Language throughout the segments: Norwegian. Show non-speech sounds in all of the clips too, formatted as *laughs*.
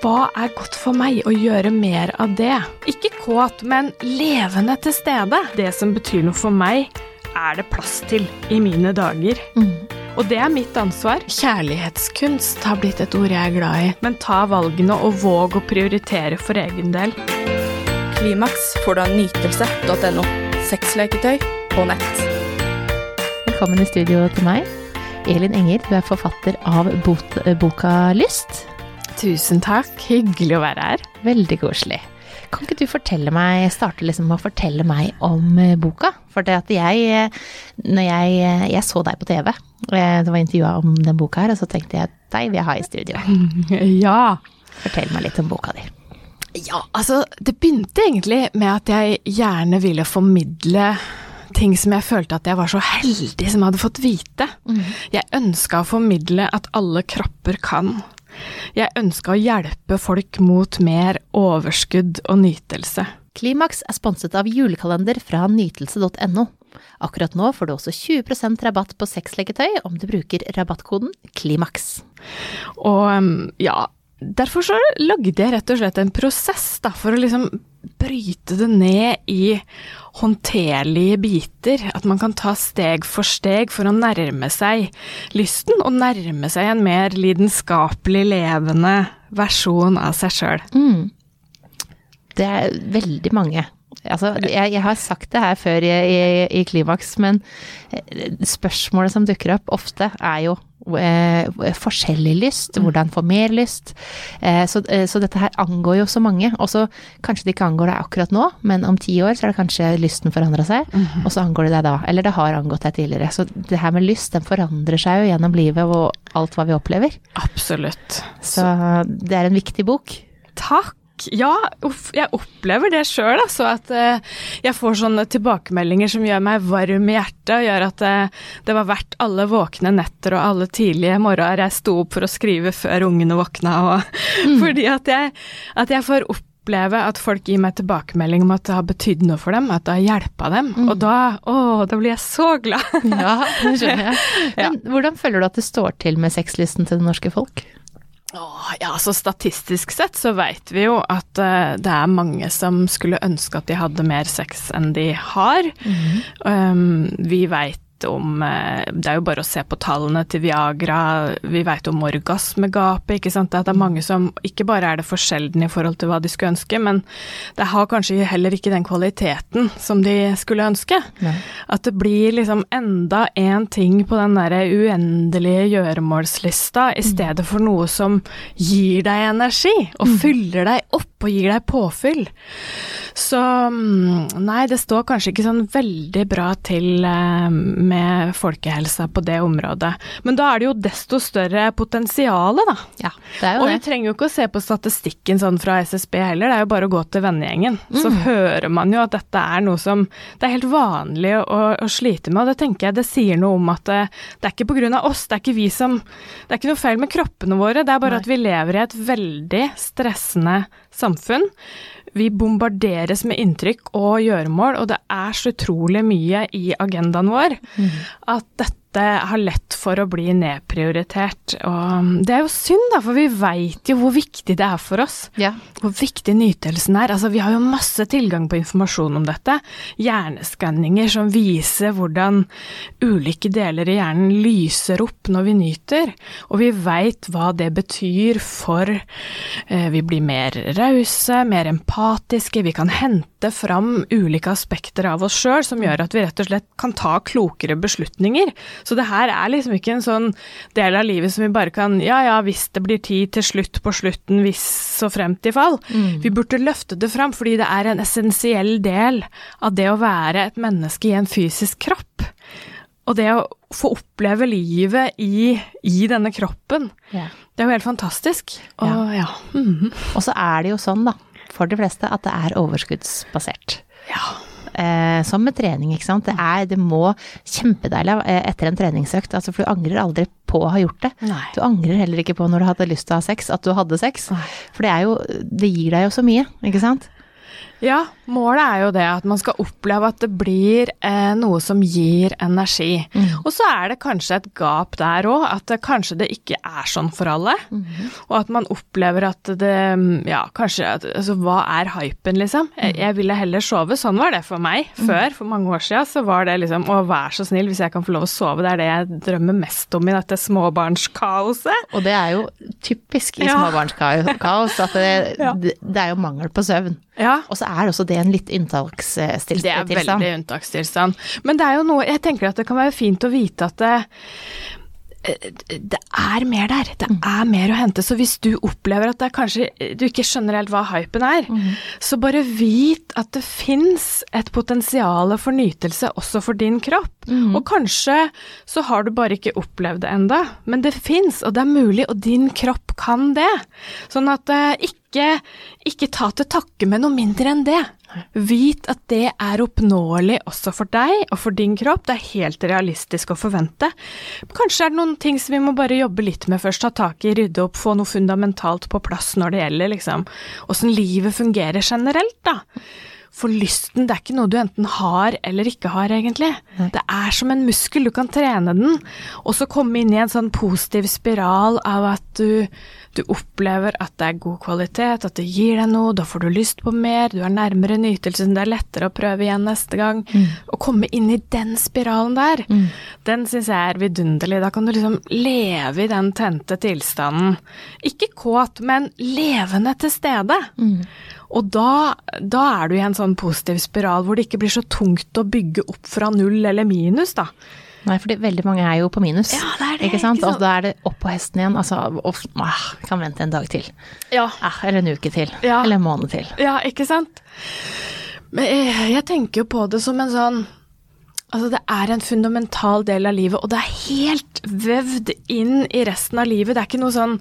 hva er godt for meg, å gjøre mer av det. Ikke kåt, men levende til stede. Det som betyr noe for meg, er det plass til i mine dager. Og det er mitt ansvar. Kjærlighetskunst har blitt et ord jeg er glad i. Men ta valgene og våg å prioritere for egen del. Klimaks får du av nytelse.no. Sexleketøy på nett. Velkommen i studio til meg. Elin Enger, du er forfatter av bot, boka Lyst. Tusen takk. Hyggelig å være her. Veldig koselig. Kan ikke du fortelle meg, starte liksom med å fortelle meg om eh, boka? For det at jeg, eh, når jeg, eh, jeg så deg på TV, det var intervjua om den boka her, og så tenkte jeg deg vil jeg ha i studio. *laughs* Ja. Fortell meg litt om boka di. Ja, altså, det begynte egentlig med at jeg gjerne ville formidle ting som jeg følte at jeg var så heldig som jeg hadde fått vite. Jeg ønska å formidle at alle kropper kan. Jeg ønska å hjelpe folk mot mer overskudd og nytelse. Klimaks er sponset av julekalender fra nytelse.no. Akkurat nå får du også 20% rabatt på sexleketøy om du bruker rabattkoden KLIMAKS. Og ja, derfor så lagde jeg rett og slett en prosess da, for å liksom bryte det ned i håndterlige biter. At man kan ta steg for steg for å nærme seg lysten, og nærme seg en mer lidenskapelig levende versjon av seg sjøl. Mm. Det er veldig mange. Altså, jeg, jeg har sagt det her før i, i, i Klimaks, men eh, spørsmålet som dukker opp ofte er jo eh, forskjellig lyst, hvordan få mer lyst. Eh, så, eh, så dette her angår jo så mange. Og så kanskje det ikke angår deg akkurat nå, men om ti år så er det kanskje lysten forandra seg, og så angår det deg da. Eller det har angått deg tidligere. Så det her med lyst, den forandrer seg jo gjennom livet og alt hva vi opplever. Absolutt. Så det er en viktig bok. Takk. Ja, uff, jeg opplever det sjøl, altså. At uh, jeg får sånne tilbakemeldinger som gjør meg varm i hjertet, og gjør at uh, det var verdt alle våkne netter og alle tidlige morgener jeg sto opp for å skrive før ungene våkna, og *laughs* fordi at jeg, at jeg får oppleve at folk gir meg tilbakemelding om at det har betydd noe for dem, at det har hjelpa dem. Og da, å, da blir jeg så glad. Ja, det skjønner jeg. *laughs* Men hvordan føler du at det står til med sexlysten til det norske folk? Åh, ja, så Statistisk sett så vet vi jo at uh, det er mange som skulle ønske at de hadde mer sex enn de har. Um, vi veit om eh, Det er jo bare å se på tallene til Viagra. Vi veit om orgasmegapet, ikke sant. At det er mange som Ikke bare er det for sjelden i forhold til hva de skulle ønske, men det har kanskje heller ikke den kvaliteten som de skulle ønske. Nei. At det blir liksom enda en ting på den derre uendelige gjøremålslista, i stedet for noe som gir deg energi, og fyller deg opp og gir deg påfyll. Så mm, nei, det står kanskje ikke sånn veldig bra til eh, med folkehelsa på det området. Men da er det jo desto større potensial, da. Ja, det er jo Og vi trenger jo ikke å se på statistikken sånn fra SSB heller, det er jo bare å gå til vennegjengen. Så Mm. hører man jo at dette er noe som det er helt vanlig å, å slite med, og det tenker jeg det sier noe om at det, det er ikke av oss, det er ikke vi som Det er ikke noe feil med kroppene våre, det er bare Nei. at vi lever i et veldig stressende samfunn. Vi bombarderes med inntrykk og gjøremål, og det er så utrolig mye i agendaen vår at dette har lett for å bli nedprioritert. Og det er jo synd, da, for vi veit jo hvor viktig det er for oss. Ja. Hvor viktig nytelsen er. Altså, vi har jo masse tilgang på informasjon om dette. Hjerneskanninger som viser hvordan ulike deler i hjernen lyser opp når vi nyter. Og vi veit hva det betyr for eh, Vi blir mer rause, mer empatiske, vi kan hente fram ulike aspekter av oss sjøl som gjør at vi rett og slett kan ta klokere beslutninger. Så det her er liksom ikke en sånn del av livet som vi bare kan Ja ja, hvis det blir tid til slutt på slutten, hvis så fremt i fall. Vi burde løfte det fram, fordi det er en essensiell del av det å være et menneske i en fysisk kropp. Og det å få oppleve livet i, i denne kroppen, yeah. det er jo helt fantastisk. Og ja. mhm. Og så er det jo sånn, da, for de fleste, at det er overskuddsbasert. ja. Eh, som med trening, ikke sant. Det er, det må kjempedeilig eh, etter en treningsøkt, altså for du angrer aldri på å ha gjort det. Nei. Du angrer heller ikke på når du hadde lyst til å ha sex, at du hadde sex. Nei. For det er jo, det gir deg jo så mye, ikke sant? Ja, målet er jo det at man skal oppleve at det blir eh, noe som gir energi. Mm. Og så er det kanskje et gap der òg, at kanskje det ikke er sånn for alle. Mm. Og at man opplever at det Ja, kanskje at, Altså, hva er hypen, liksom? Jeg, jeg ville heller sove. Sånn var det for meg før, for mange år siden. Så var det liksom Å, vær så snill, hvis jeg kan få lov å sove. Det er det jeg drømmer mest om i dette småbarnskaoset. Og det er jo typisk i Ja. småbarnskaos at det, *laughs* Ja. det, det er jo mangel på søvn. Ja. Og så er også det en litt unntakstilstand. Det er veldig unntakstilstand. Men det er jo noe Jeg tenker at det kan være fint å vite at det, det er mer der. Det er mer å hente. Så hvis du opplever at det er kanskje du ikke skjønner helt hva hypen er, så bare vit at det fins et potensial for nytelse også for din kropp. Og kanskje så har du bare ikke opplevd det enda, men det fins, og det er mulig, og din kropp kan det. Sånn at eh, ikke, ikke ta til takke med noe mindre enn det. Vit at det er oppnåelig også for deg og for din kropp. Det er helt realistisk å forvente. Kanskje er det noen ting som vi må bare jobbe litt med først. Ta tak i, rydde opp, få noe fundamentalt på plass når det gjelder liksom åssen livet fungerer generelt, da. For lysten, det er ikke noe du enten har eller ikke har, egentlig. Det er som en muskel, du kan trene den, og så komme inn i en sånn positiv spiral av at du, du opplever at det er god kvalitet, at det gir deg noe, da får du lyst på mer, du er nærmere nytelsen, det er lettere å prøve igjen neste gang. Å komme inn i den spiralen der, den syns jeg er vidunderlig. Da kan du liksom leve i den tente tilstanden. Ikke kåt, men levende til stede. Og da, da er du i en sånn positiv spiral hvor det ikke blir så tungt å bygge opp fra null eller minus, da. Nei, fordi veldig mange er jo på minus. Ja, det er det, Ikke sant? ikke sant? Og da er det opp på hesten igjen. Altså, og, ah, kan vente en dag til. Ja. Ah, eller en uke til. Ja. Eller en måned til. Ja, ikke sant? Men jeg, jeg tenker jo på det som en sånn Altså, det er en fundamental del av livet, og det er helt vevd inn i resten av livet. Det er ikke noe sånn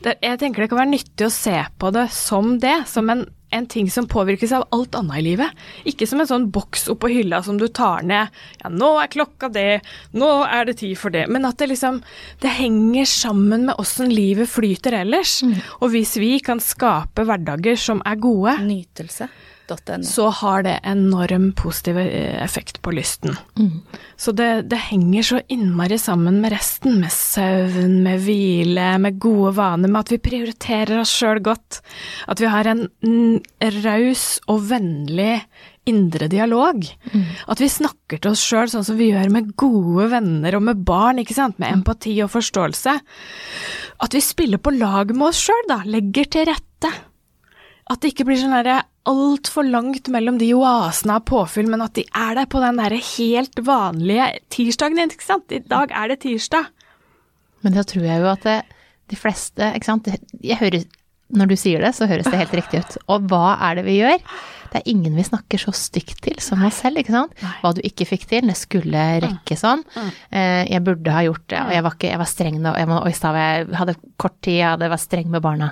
det, Jeg tenker det kan være nyttig å se på det som det, som en, en ting som påvirkes av alt annet i livet. Ikke som en sånn boks oppå hylla som du tar ned. Ja, nå er klokka det, nå er det tid for det. Men at det liksom Det henger sammen med åssen livet flyter ellers. Og hvis vi kan skape hverdager som er gode, Nytelse.no. så har det enorm positiv eh, effekt på lysten. Så det, det henger så innmari sammen med resten, med søvn, med hvile, med gode vaner, med at vi prioriterer oss sjøl godt. At vi har en mm, raus og vennlig indre dialog. At vi snakker til oss sjøl sånn som vi gjør med gode venner og med barn, ikke sant, med empati og forståelse. At vi spiller på lag med oss sjøl, da, legger til rette. At det ikke blir sånn derre altfor langt mellom de oasene av påfyll, men at de er der på den derre helt vanlige tirsdagen, ikke sant. I dag er det tirsdag. Men da tror jeg jo at det, de fleste, ikke sant Jeg hører Når du sier det, så høres det helt riktig ut. Og hva er det vi gjør? Det er ingen vi snakker så stygt til som oss selv, ikke sant. Hva du ikke fikk til, det skulle rekke sånn. Eh, Jeg burde ha gjort det, og jeg var, ikke, jeg var streng nå. Jeg, var, jeg hadde kort tid, jeg hadde, var streng med barna.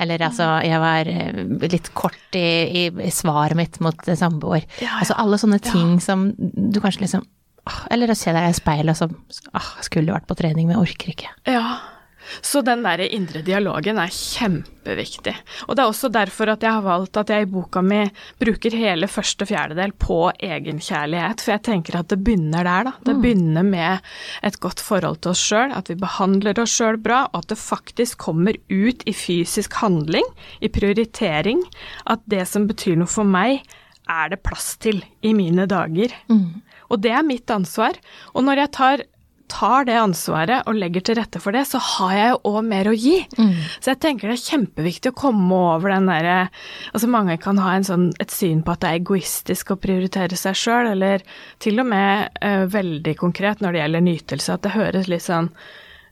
Eller altså, jeg var eh, litt kort i, i, i svaret mitt mot samboer. Altså alle sånne ting som du kanskje liksom Eller å se deg i speilet og så åh, skulle vært på trening, men jeg orker ikke. Ja. Så den der indre dialogen er kjempeviktig. Og det er også derfor at jeg har valgt at jeg i boka mi bruker hele første fjerdedel på egenkjærlighet, for jeg tenker at det begynner der, da. Det begynner med et godt forhold til oss sjøl, at vi behandler oss sjøl bra, og at det faktisk kommer ut i fysisk handling, i prioritering, at det som betyr noe for meg, er det plass til i mine dager. Og det er mitt ansvar. Og når jeg tar tar det ansvaret og legger til rette for det, så har jeg jo òg mer å gi. Så jeg tenker det er kjempeviktig å komme over den derre Altså mange kan ha en sånn, et syn på at det er egoistisk å prioritere seg sjøl, eller til og med uh, veldig konkret når det gjelder nytelse, at det høres litt sånn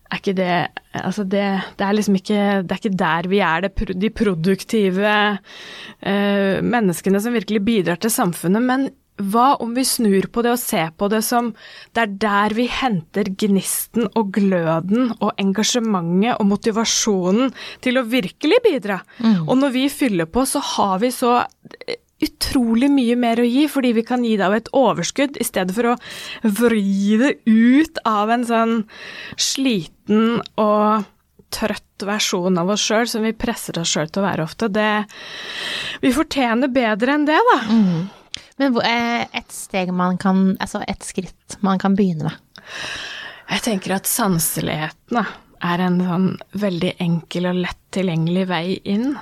er ikke det Altså, det, det er liksom ikke Det er ikke der vi er, det, de produktive uh, menneskene som virkelig bidrar til samfunnet. Men hva om vi snur på det og ser på det som det er der vi henter gnisten og gløden og engasjementet og motivasjonen til å virkelig bidra? Og når vi fyller på, så har vi så eh, utrolig mye mer å gi, fordi vi kan gi det av et overskudd, i stedet for å vri det ut av en sånn sliten og trøtt versjon av oss sjøl som vi presser oss sjøl til å være ofte. Det Vi fortjener bedre enn det, da. Mm. Men eh, et steg man kan Altså et skritt man kan begynne med. Jeg tenker at sanseligheten er en sånn veldig enkel og lett tilgjengelig vei inn.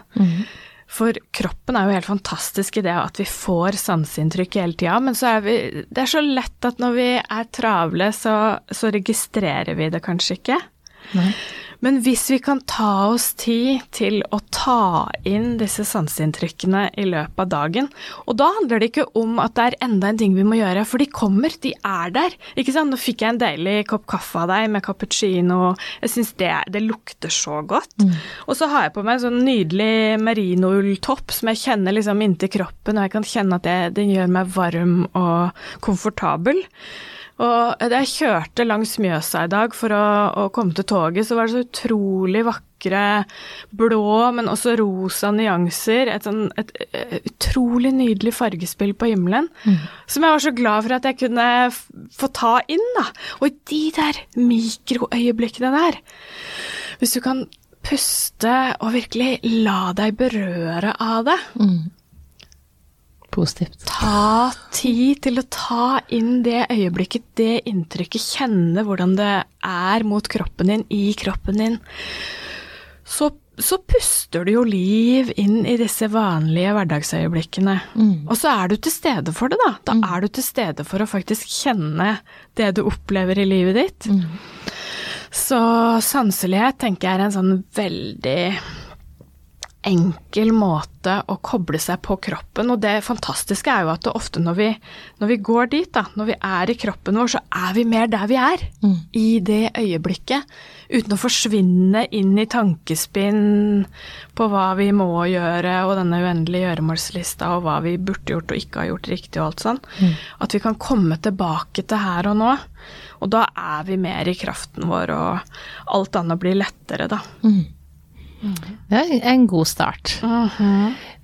For kroppen er jo helt fantastisk i det at vi får sanseinntrykk hele tida, men så er vi Det er så lett at når vi er travle, så, så registrerer vi det kanskje ikke. Nei. Men hvis vi kan ta oss tid til å ta inn disse sanseinntrykkene i løpet av dagen, og da handler det ikke om at det er enda en ting vi må gjøre, for de kommer, de er der. Ikke sant? Nå fikk jeg en deilig kopp kaffe av deg med cappuccino, jeg syns det, det lukter så godt. Og så har jeg på meg en sånn nydelig merinoulltopp som jeg kjenner liksom inntil kroppen, og jeg kan kjenne at det, den gjør meg varm og komfortabel. Og da jeg kjørte langs Mjøsa i dag for å, å komme til toget, så var det så utrolig vakre blå, men også rosa nyanser. Et, sånn, et, et utrolig nydelig fargespill på himmelen. Som jeg var så glad for at jeg kunne få ta inn, da. Og de der mikroøyeblikkene der, hvis du kan puste og virkelig la deg berøre av det, Positivt. Ta tid til å ta inn det øyeblikket, det inntrykket, kjenne hvordan det er mot kroppen din, i kroppen din. Så, så puster du jo liv inn i disse vanlige hverdagsøyeblikkene. Og så er du til stede for det, da. Da er du til stede for å faktisk kjenne det du opplever i livet ditt. Så sanselighet tenker jeg er en sånn veldig enkel måte å koble seg på kroppen. Og det fantastiske er jo at det ofte når vi, når vi går dit, da, når vi er i kroppen vår, så er vi mer der vi er. I det øyeblikket. Uten å forsvinne inn i tankespinn på hva vi må gjøre, og denne uendelige gjøremålslista, og hva vi burde gjort og ikke har gjort riktig og alt sånn. At vi kan komme tilbake til her og nå. Og da er vi mer i kraften vår, og alt annet blir lettere, da. Det er en god start.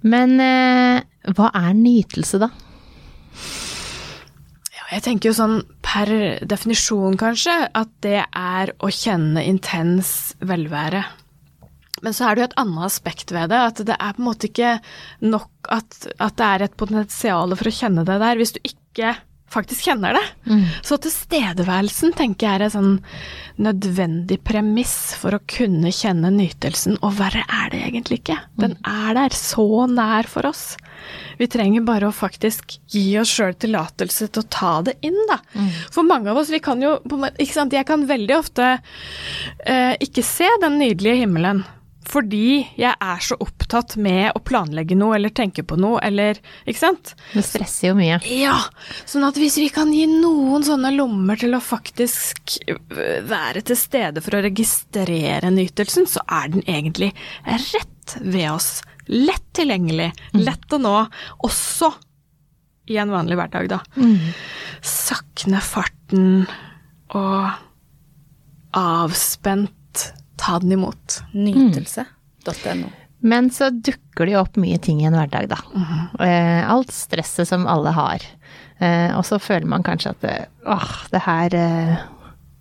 Men eh, hva er nytelse, da? Ja, jeg tenker jo sånn per definisjon, kanskje, at det er å kjenne intens velvære. Men så er det jo et annet aspekt ved det, at det er på en måte ikke nok at, at det er et potensial for å kjenne det der, hvis du ikke faktisk kjenner det. Så tilstedeværelsen tenker jeg er en sånn nødvendig premiss for å kunne kjenne nytelsen, og verre er det egentlig ikke. Den er der, så nær for oss. Vi trenger bare å faktisk gi oss sjøl tillatelse til å ta det inn, da. For mange av oss, vi kan jo Ikke sant, jeg kan veldig ofte eh, ikke se den nydelige himmelen. Fordi jeg er så opptatt med å planlegge noe eller tenke på noe eller Ikke sant? Det stresser jo mye. Ja, sånn at hvis vi kan gi noen sånne lommer til å faktisk være til stede for å registrere nytelsen, så er den egentlig rett ved oss. Lett tilgjengelig, lett å nå, også i en vanlig hverdag, da. Sakne farten og avspent, ta den imot. Nytelse.no. Men så dukker det jo opp mye ting i en hverdag, da. Eh, Alt stresset som alle har. Eh, Og så føler man kanskje at det- åh, det her eh,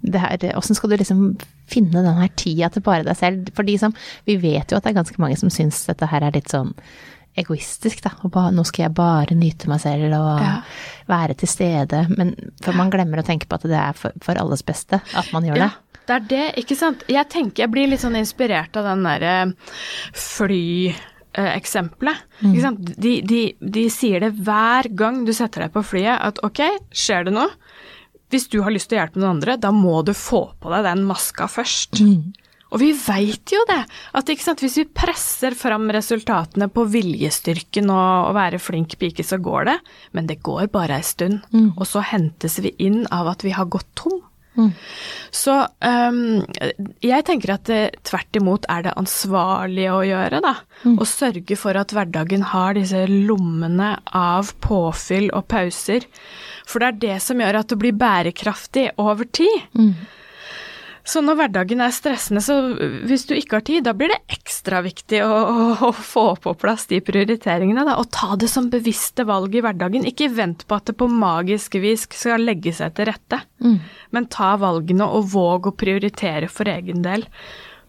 det her, Åssen skal du liksom finne den her tida til bare deg selv? For de som, vi vet jo at det er ganske mange som syns dette her er litt sånn egoistisk, da. Og bare, nå skal jeg bare nyte meg selv og Ja. være til stede. Men for man glemmer å tenke på at det er for, for alles beste at man gjør det. Det er det, ikke sant. Jeg tenker jeg blir litt sånn inspirert av den derre flyeksempelet. Ikke sant? De, de, de sier det hver gang du setter deg på flyet, at ok, skjer det noe? Hvis du har lyst til å hjelpe noen andre, da må du få på deg den maska først. Og vi veit jo det, at ikke sant, hvis vi presser fram resultatene på viljestyrken og å være flink pike, så går det, men det går bare ei stund. Og så hentes vi inn av at vi har gått tom. Så um, jeg tenker at det tvert imot er det ansvarlige å gjøre, da. Å sørge for at hverdagen har disse lommene av påfyll og pauser. For det er det som gjør at det blir bærekraftig over tid. Så når hverdagen er stressende, så hvis du ikke har tid, da blir det ekstra viktig å, å, få på plass de prioriteringene, da. Og ta det som bevisste valg i hverdagen. Ikke vent på at det på magisk vis skal legge seg til rette. Men ta valgene og våg å prioritere for egen del.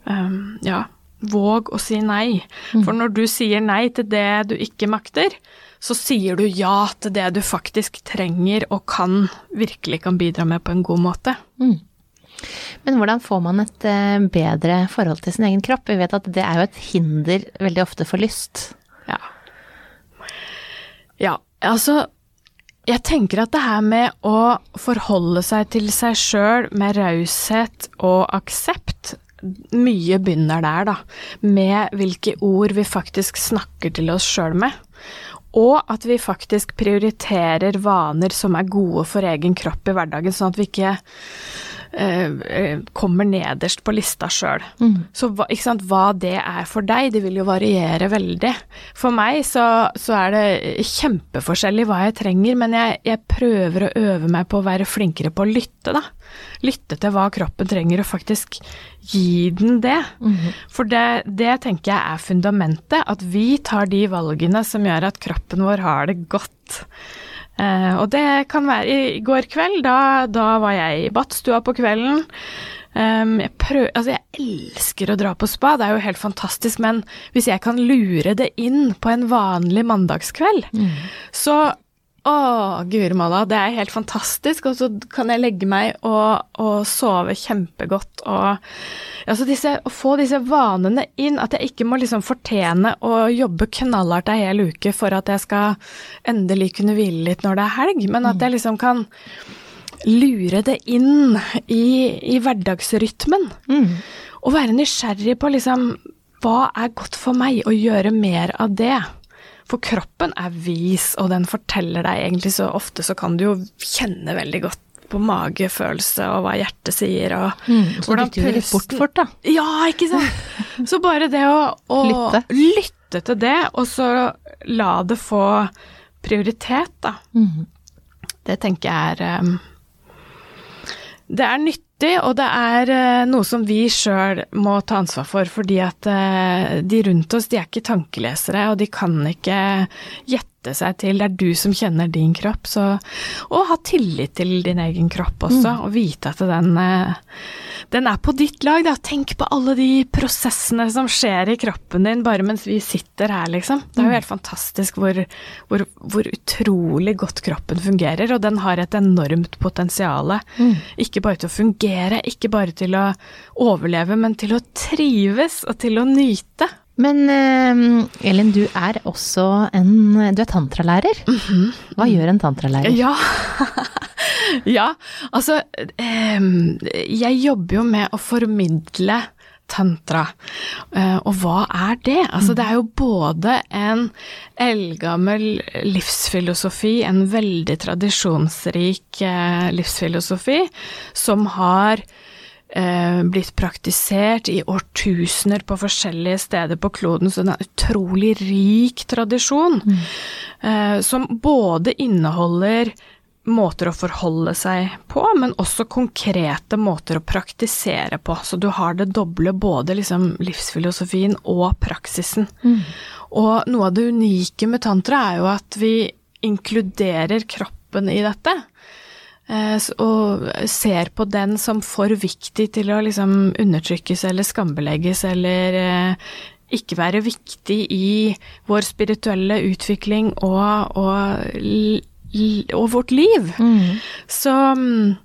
um, ja, våg å si nei. For når du sier nei til det du ikke makter, så sier du ja til det du faktisk trenger og kan, virkelig kan bidra med på en god måte. Mm. Men hvordan får man et eh, bedre forhold til sin egen kropp? Vi vet at det er jo et hinder veldig ofte for lyst. Ja. Ja, altså jeg tenker at det her med å forholde seg til seg sjøl med raushet og aksept, mye begynner der, da. Med hvilke ord vi faktisk snakker til oss sjøl med. Og at vi faktisk prioriterer vaner som er gode for egen kropp i hverdagen, sånn at vi ikke kommer nederst på lista sjøl. Mm. Så sant, hva det er for deg, det vil jo variere veldig. For meg så, så er det kjempeforskjellig hva jeg trenger, men jeg, jeg prøver å øve meg på å være flinkere på å lytte, da. Lytte til hva kroppen trenger, og faktisk gi den det. For det, det tenker jeg er fundamentet, at vi tar de valgene som gjør at kroppen vår har det godt. Eh, og det kan være I går kveld, da, da var jeg i badstua på kvelden. Um, jeg, prøv, altså jeg elsker å dra på spa, det er jo helt fantastisk, men hvis jeg kan lure det inn på en vanlig mandagskveld, så å, guri malla, det er helt fantastisk, og så kan jeg legge meg og, og sove kjempegodt. Og altså disse, Å få disse vanene inn, at jeg ikke må liksom fortjene å jobbe knallhardt ei hel uke for at jeg skal endelig kunne hvile litt når det er helg, men at jeg liksom kan lure det inn i, i hverdagsrytmen. Og være nysgjerrig på liksom hva er godt for meg, å gjøre mer av det. For kroppen er vis, og den forteller deg egentlig så ofte så kan du jo kjenne veldig godt på magefølelse og hva hjertet sier og Så dytter du litt bort fort, da. Ja, ikke sant. *laughs* Så bare det å, å Lytte. lytte til det, og så la det få prioritet, da. Mm. Det tenker jeg er um, Det er nyttig, og det er eh, noe som vi sjøl må ta ansvar for, fordi at eh, de rundt oss, de er ikke tankelesere, og de kan ikke gjette seg til. Det er du som kjenner din kropp, så Og ha tillit til din egen kropp også, og vite at den, eh, den er på ditt lag, da. Tenk på alle de prosessene som skjer i kroppen din bare mens vi sitter her, liksom. Det er jo helt fantastisk hvor, hvor, hvor utrolig godt kroppen fungerer, og den har et enormt potensial. Ikke bare til å fungere, ikke bare til å overleve, men til å trives og til å nyte. Men uh, Elin, du er også en Du er tantralærer. Hva gjør en tantralærer? Ja. *laughs* ja, altså um, Jeg jobber jo med å formidle tantra. Uh, og hva er det? Altså det er jo både en eldgammel livsfilosofi, en veldig tradisjonsrik uh, livsfilosofi, som har blitt praktisert i årtusener på forskjellige steder på kloden, så det er en utrolig rik tradisjon, mm. som både inneholder måter å forholde seg på, men også konkrete måter å praktisere på. Så du har det doble, både liksom livsfilosofien og praksisen. Og noe av det unike med tantra er jo at vi inkluderer kroppen i dette. Eh, Og ser på den som for viktig til å liksom undertrykkes eller skambelegges eller eh, ikke være viktig i vår spirituelle utvikling og, og, og vårt liv. Så mm,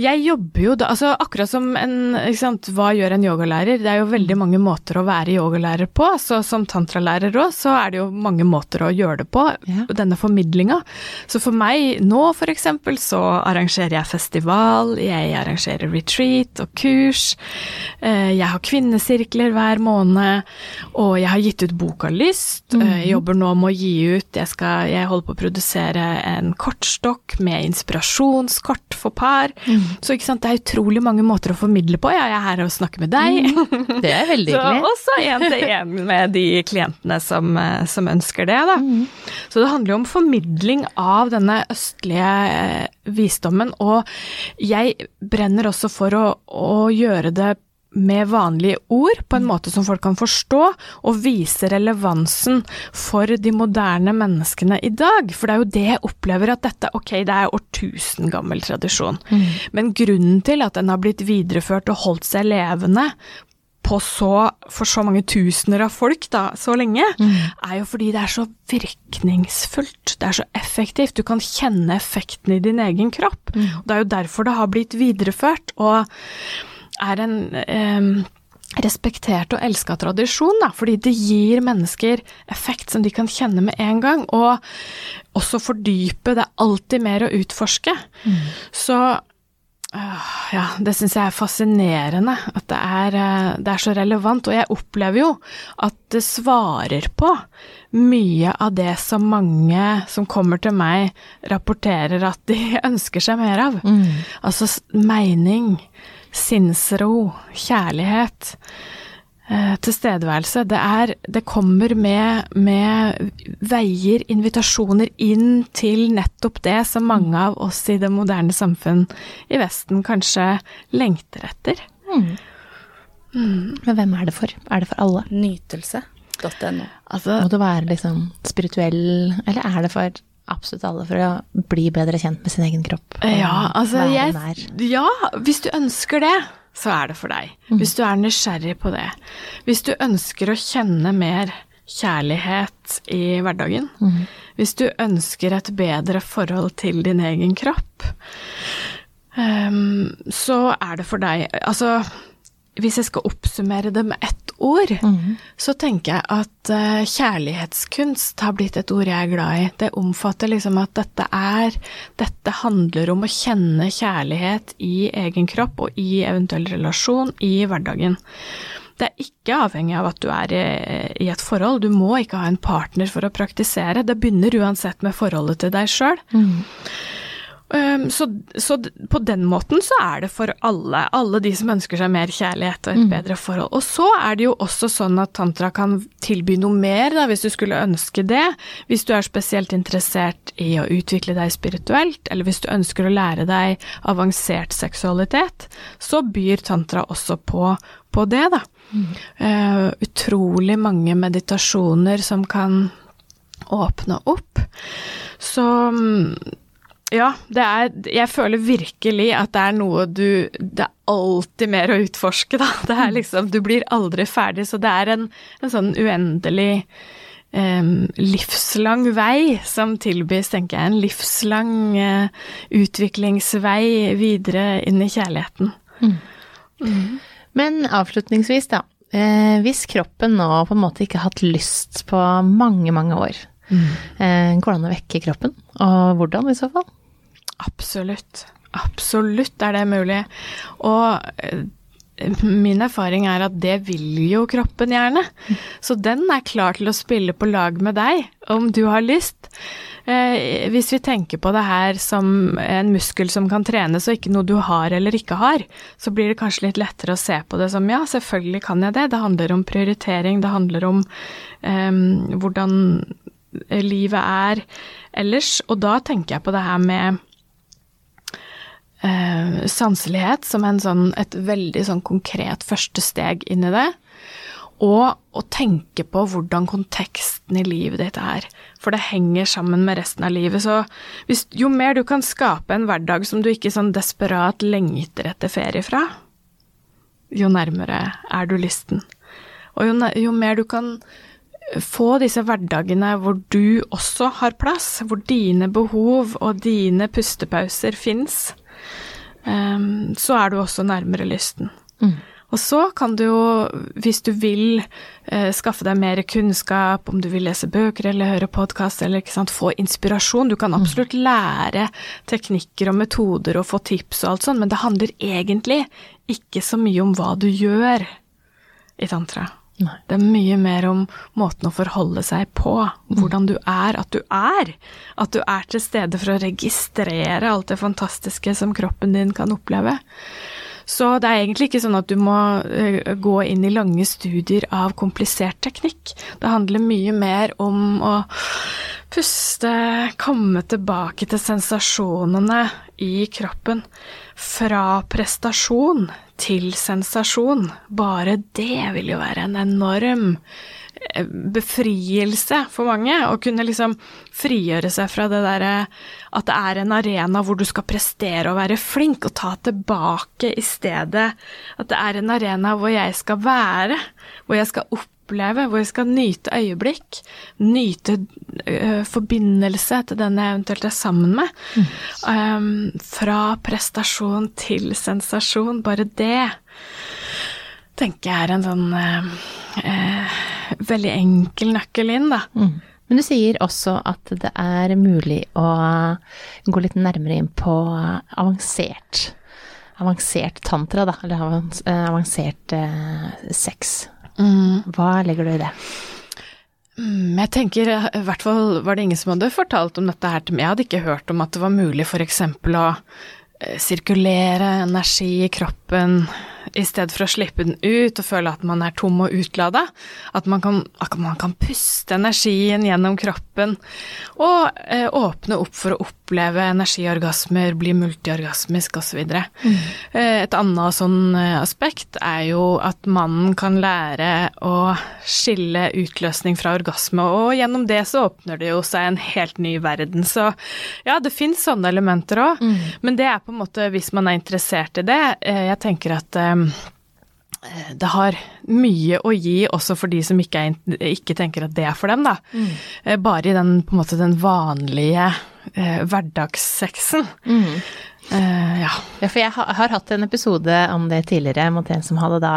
jeg jobber jo da Altså akkurat som en sant, Hva gjør en yogalærer? Det er jo veldig mange måter å være yogalærer på. Så som tantralærer òg, så er det jo mange måter å gjøre det på. Ja. Denne formidlinga. Så for meg nå, for eksempel, så arrangerer jeg festival, jeg arrangerer retreat og kurs. Eh, Jeg har kvinnesirkler hver måned, og jeg har gitt ut boka Lyst. Eh, Jeg jobber nå med å gi ut Jeg, skal, jeg holder på å produsere en kortstokk med inspirasjonskort for par. Så ikke sant, det er utrolig mange måter å formidle på. Ja, jeg er her og snakker med deg. Det er veldig *laughs* hyggelig. hyggelig. også én til én med de klientene som, eh, som ønsker det, da. Så det handler jo om formidling av denne østlige eh, visdommen, og jeg brenner også for å, å gjøre det med vanlige ord, på en måte som folk kan forstå, og vise relevansen for de moderne menneskene i dag. For det er jo det jeg opplever at dette, ok, det er årtusen gammel tradisjon, men grunnen til at den har blitt videreført og holdt seg levende på så, for så mange tusener av folk da, så lenge, er jo fordi det er så virkningsfullt. Det er så effektivt. Du kan kjenne effekten i din egen kropp. Og det er jo derfor det har blitt videreført, og er en eh, respektert og elska tradisjon, da, fordi det gir mennesker effekt som de kan kjenne med en gang, og også fordype. Det er alltid mer å utforske. Så øh, ja, det syns jeg er fascinerende at det er, øh, det er så relevant, og jeg opplever jo at det svarer på mye av det som mange som kommer til meg, rapporterer at de *laughs* ønsker seg mer av. Altså s- mening, sinnsro, kjærlighet, eh, tilstedeværelse. Det er Det kommer med, med veier, invitasjoner inn til nettopp det som mange av oss i det moderne samfunn i Vesten kanskje lengter etter. Men hvem er det for? Er det for alle? Nytelse.no. Altså, Må du være liksom spirituell, eller er det for absolutt alle for å bli bedre kjent med sin egen kropp? Ja, altså jeg. Ja, hvis du ønsker det, så er det for deg. Hvis du er nysgjerrig på det. Hvis du ønsker å kjenne mer kjærlighet i hverdagen. Hvis du ønsker et bedre forhold til din egen kropp, um, så er det for deg Altså, hvis jeg skal oppsummere det med ett ord, så tenker jeg at eh, kjærlighetskunst har blitt et ord jeg er glad i. Det omfatter liksom at dette er Dette handler om å kjenne kjærlighet i egen kropp og i eventuell relasjon i hverdagen. Det er ikke avhengig av at du er i, i et forhold. Du må ikke ha en partner for å praktisere. Det begynner uansett med forholdet til deg sjøl. Um, så, så på den måten så er det for alle, alle de som ønsker seg mer kjærlighet og et bedre forhold. Og så er det jo også sånn at tantra kan tilby noe mer, da, hvis du skulle ønske det. Hvis du er spesielt interessert i å utvikle deg spirituelt, eller hvis du ønsker å lære deg avansert seksualitet, så byr tantra også på, på det, da. Eh, utrolig mange meditasjoner som kan åpne opp. Så mm, ja, det er Jeg føler virkelig at det er noe du Det er alltid mer å utforske, da. Det er liksom Du blir aldri ferdig, så det er en, en sånn uendelig um, livslang vei som tilbys, tenker jeg. En livslang uh, utviklingsvei videre inn i kjærligheten. Men avslutningsvis, da. Eh, hvis kroppen nå på en måte ikke har hatt lyst på mange, mange år, eh, går det an å vekke kroppen? Og hvordan i så fall? Absolutt. Absolutt er det mulig. Og eh, min erfaring er at det vil jo kroppen gjerne. Så den er klar til å spille på lag med deg, om du har lyst. Eh, hvis vi tenker på det her som en muskel som kan trenes, og ikke noe du har eller ikke har, så blir det kanskje litt lettere å se på det som ja, selvfølgelig kan jeg det. Det handler om prioritering, det handler om eh, hvordan livet er ellers. Og da tenker jeg på det her med eh, sanselighet som en sånn, et veldig sånn konkret første steg inn i det. Og å tenke på hvordan konteksten i livet ditt er. For det henger sammen med resten av livet. Så hvis, jo mer du kan skape en hverdag som du ikke sånn desperat lengter etter ferie fra, jo nærmere er du lysten. Og jo, jo mer du kan få disse hverdagene hvor du også har plass, hvor dine behov og dine pustepauser fins, ehm, så er du også nærmere lysten. Og så kan du jo, hvis du vil eh, skaffe deg mer kunnskap, om du vil lese bøker eller høre podkast eller ikke sant, få inspirasjon Du kan absolutt lære teknikker og metoder og få tips og alt sånt, men det handler egentlig ikke så mye om hva du gjør i tantra. Nei. Det er mye mer om måten å forholde seg på, hvordan du er, at du er. At du er til stede for å registrere alt det fantastiske som kroppen din kan oppleve. Så det er egentlig ikke sånn at du må eh, gå inn i lange studier av komplisert teknikk. Det handler mye mer om å puste, komme tilbake til sensasjonene i kroppen. Fra prestasjon til sensasjon. Bare det vil jo være en enorm eh, befrielse for mange å kunne liksom frigjøre seg fra det derre at det er en arena hvor du skal prestere og være flink, og ta tilbake i stedet at det er en arena hvor jeg skal være, hvor jeg skal oppleve, hvor jeg skal nyte øyeblikk, nyte ø, forbindelse til den jeg eventuelt er sammen med. Um, fra prestasjon til sensasjon, bare det tenker jeg er en sånn eh, eh, veldig enkel nøkkel inn, da. Mm. Men du sier også at det er mulig å gå litt nærmere inn på avansert Avansert tantra, da, eller avansert eh, sex. Hva legger du i det? Mm, jeg tenker, eh, i hvert fall var det ingen som hadde fortalt om dette her til meg. Jeg hadde ikke hørt om at det var mulig f.eks. å eh, sirkulere energi i kroppen i stedet for å slippe den ut og føle at man er tom og utlada. At man kan, at man kan puste energien gjennom kroppen og eh, åpne opp for å oppleve energiorgasmer, bli multiorgasmisk osv. Mm. Eh, et annet sånn eh, aspekt er jo at mannen kan lære å skille utløsning fra orgasme, og gjennom det så åpner det jo seg en helt ny verden. Så ja, det fins sånne elementer òg, mm. men det er på en måte hvis man er interessert i det. Eh, jeg tenker at eh, det har mye å gi også for de som ikke, er, ikke tenker at det er for dem, da. Mm. Bare i den, på en måte, den vanlige eh, hverdagssexen. Mm. Eh, ja. ja. For jeg har, har, hatt en episode om det tidligere mot en som hadde da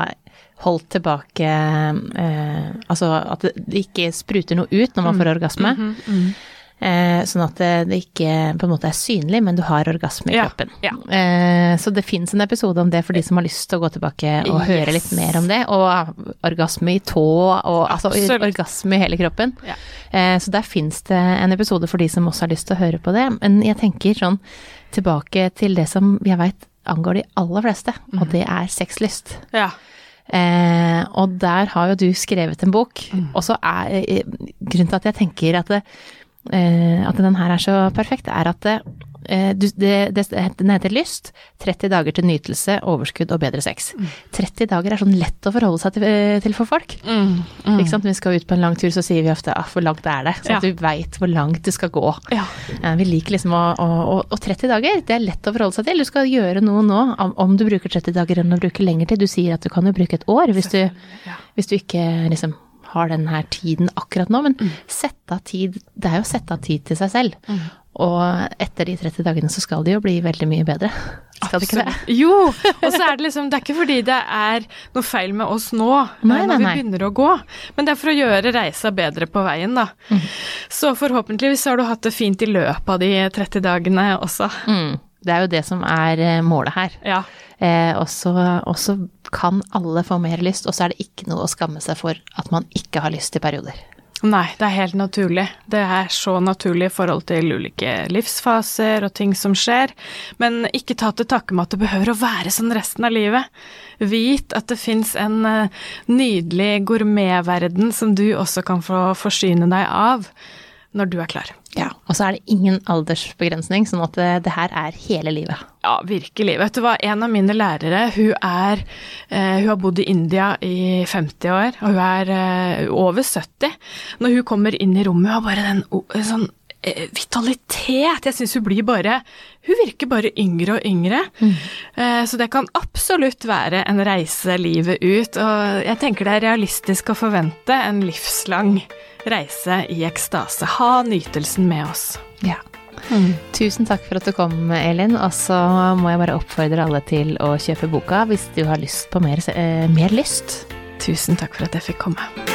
holdt tilbake eh, Altså at det ikke spruter noe ut når man får orgasme. Mm -hmm, Eh, sånn at det, ikke på en måte er synlig, men du har orgasme i kroppen. Ja, ja. Eh, så det fins en episode om det for de som har lyst til å gå tilbake og yes. høre litt mer om det. Og orgasme i tå, og altså orgasme i hele kroppen. Ja. Eh, så der fins det en episode for de som også har lyst til å høre på det. Men jeg tenker sånn tilbake til det som jeg veit angår de aller fleste, og det er sexlyst. Ja. Eh, og der har jo du skrevet en bok. Mm. Og så er eh, grunnen til at jeg tenker at det, Eh, at den her er så perfekt, er at det, eh, det, det, den heter Lyst. 30 dager til nytelse, overskudd og bedre sex. Mm. 30 dager er sånn lett å forholde seg til, eh, til for folk. Mm. Mm. Ikke sant? Når vi skal ut på en lang tur, så sier vi ofte ah, 'hvor langt er det?' Så ja. du veit hvor langt du skal gå. Ja. Vi liker liksom å, Og 30 dager, det er lett å forholde seg til. Du skal gjøre noe nå, om du bruker 30 dager eller om du bruker lengre tid. Du sier at du kan jo bruke et år hvis du, ja. hvis du ikke liksom har den her tiden akkurat nå, men mm. sette av tid Det er jo å sette av tid til seg selv. Mm. Og etter de 30 dagene så skal det jo bli veldig mye bedre. *laughs* Skal det ikke det? Jo, og så er det liksom Det er ikke fordi det er noe feil med oss nå, nei, når nei, vi begynner å gå, men det er for å gjøre reisa bedre på veien, da. Mm. Så forhåpentligvis har du hatt det fint i løpet av de 30 dagene også. Mm. Det er jo det som er eh, målet her. Ja. Eh, og så kan alle få mer lyst, og så er det ikke noe å skamme seg for at man ikke har lyst i perioder. Nei, det er helt naturlig. Det er så naturlig i forhold til ulike livsfaser og ting som skjer. Men ikke ta til takke med at det behøver å være sånn resten av livet. Vit at det fins en eh, nydelig gourmetverden som du også kan få forsyne deg av når du er klar. Ja, Og så er det ingen aldersbegrensning, sånn at det, det, her er hele livet. Ja, virkelig. Vet du hva, en av mine lærere, hun er eh, Hun har bodd i India i 50 år, og hun er eh, over 70. Når hun kommer inn i rommet, hun har bare den sånn vitalitet. Jeg syns hun blir bare Hun virker bare yngre og yngre. Mm. Eh, så det kan absolutt være en reise livet ut. Og jeg tenker det er realistisk å forvente en livslang reise i ekstase. Ha nytelsen med oss. Ja. Mm. Tusen takk for at du kom, Elin. Og så må jeg bare oppfordre alle til å kjøpe boka hvis du har lyst på mer, eh, mer lyst. Tusen takk for at jeg fikk komme.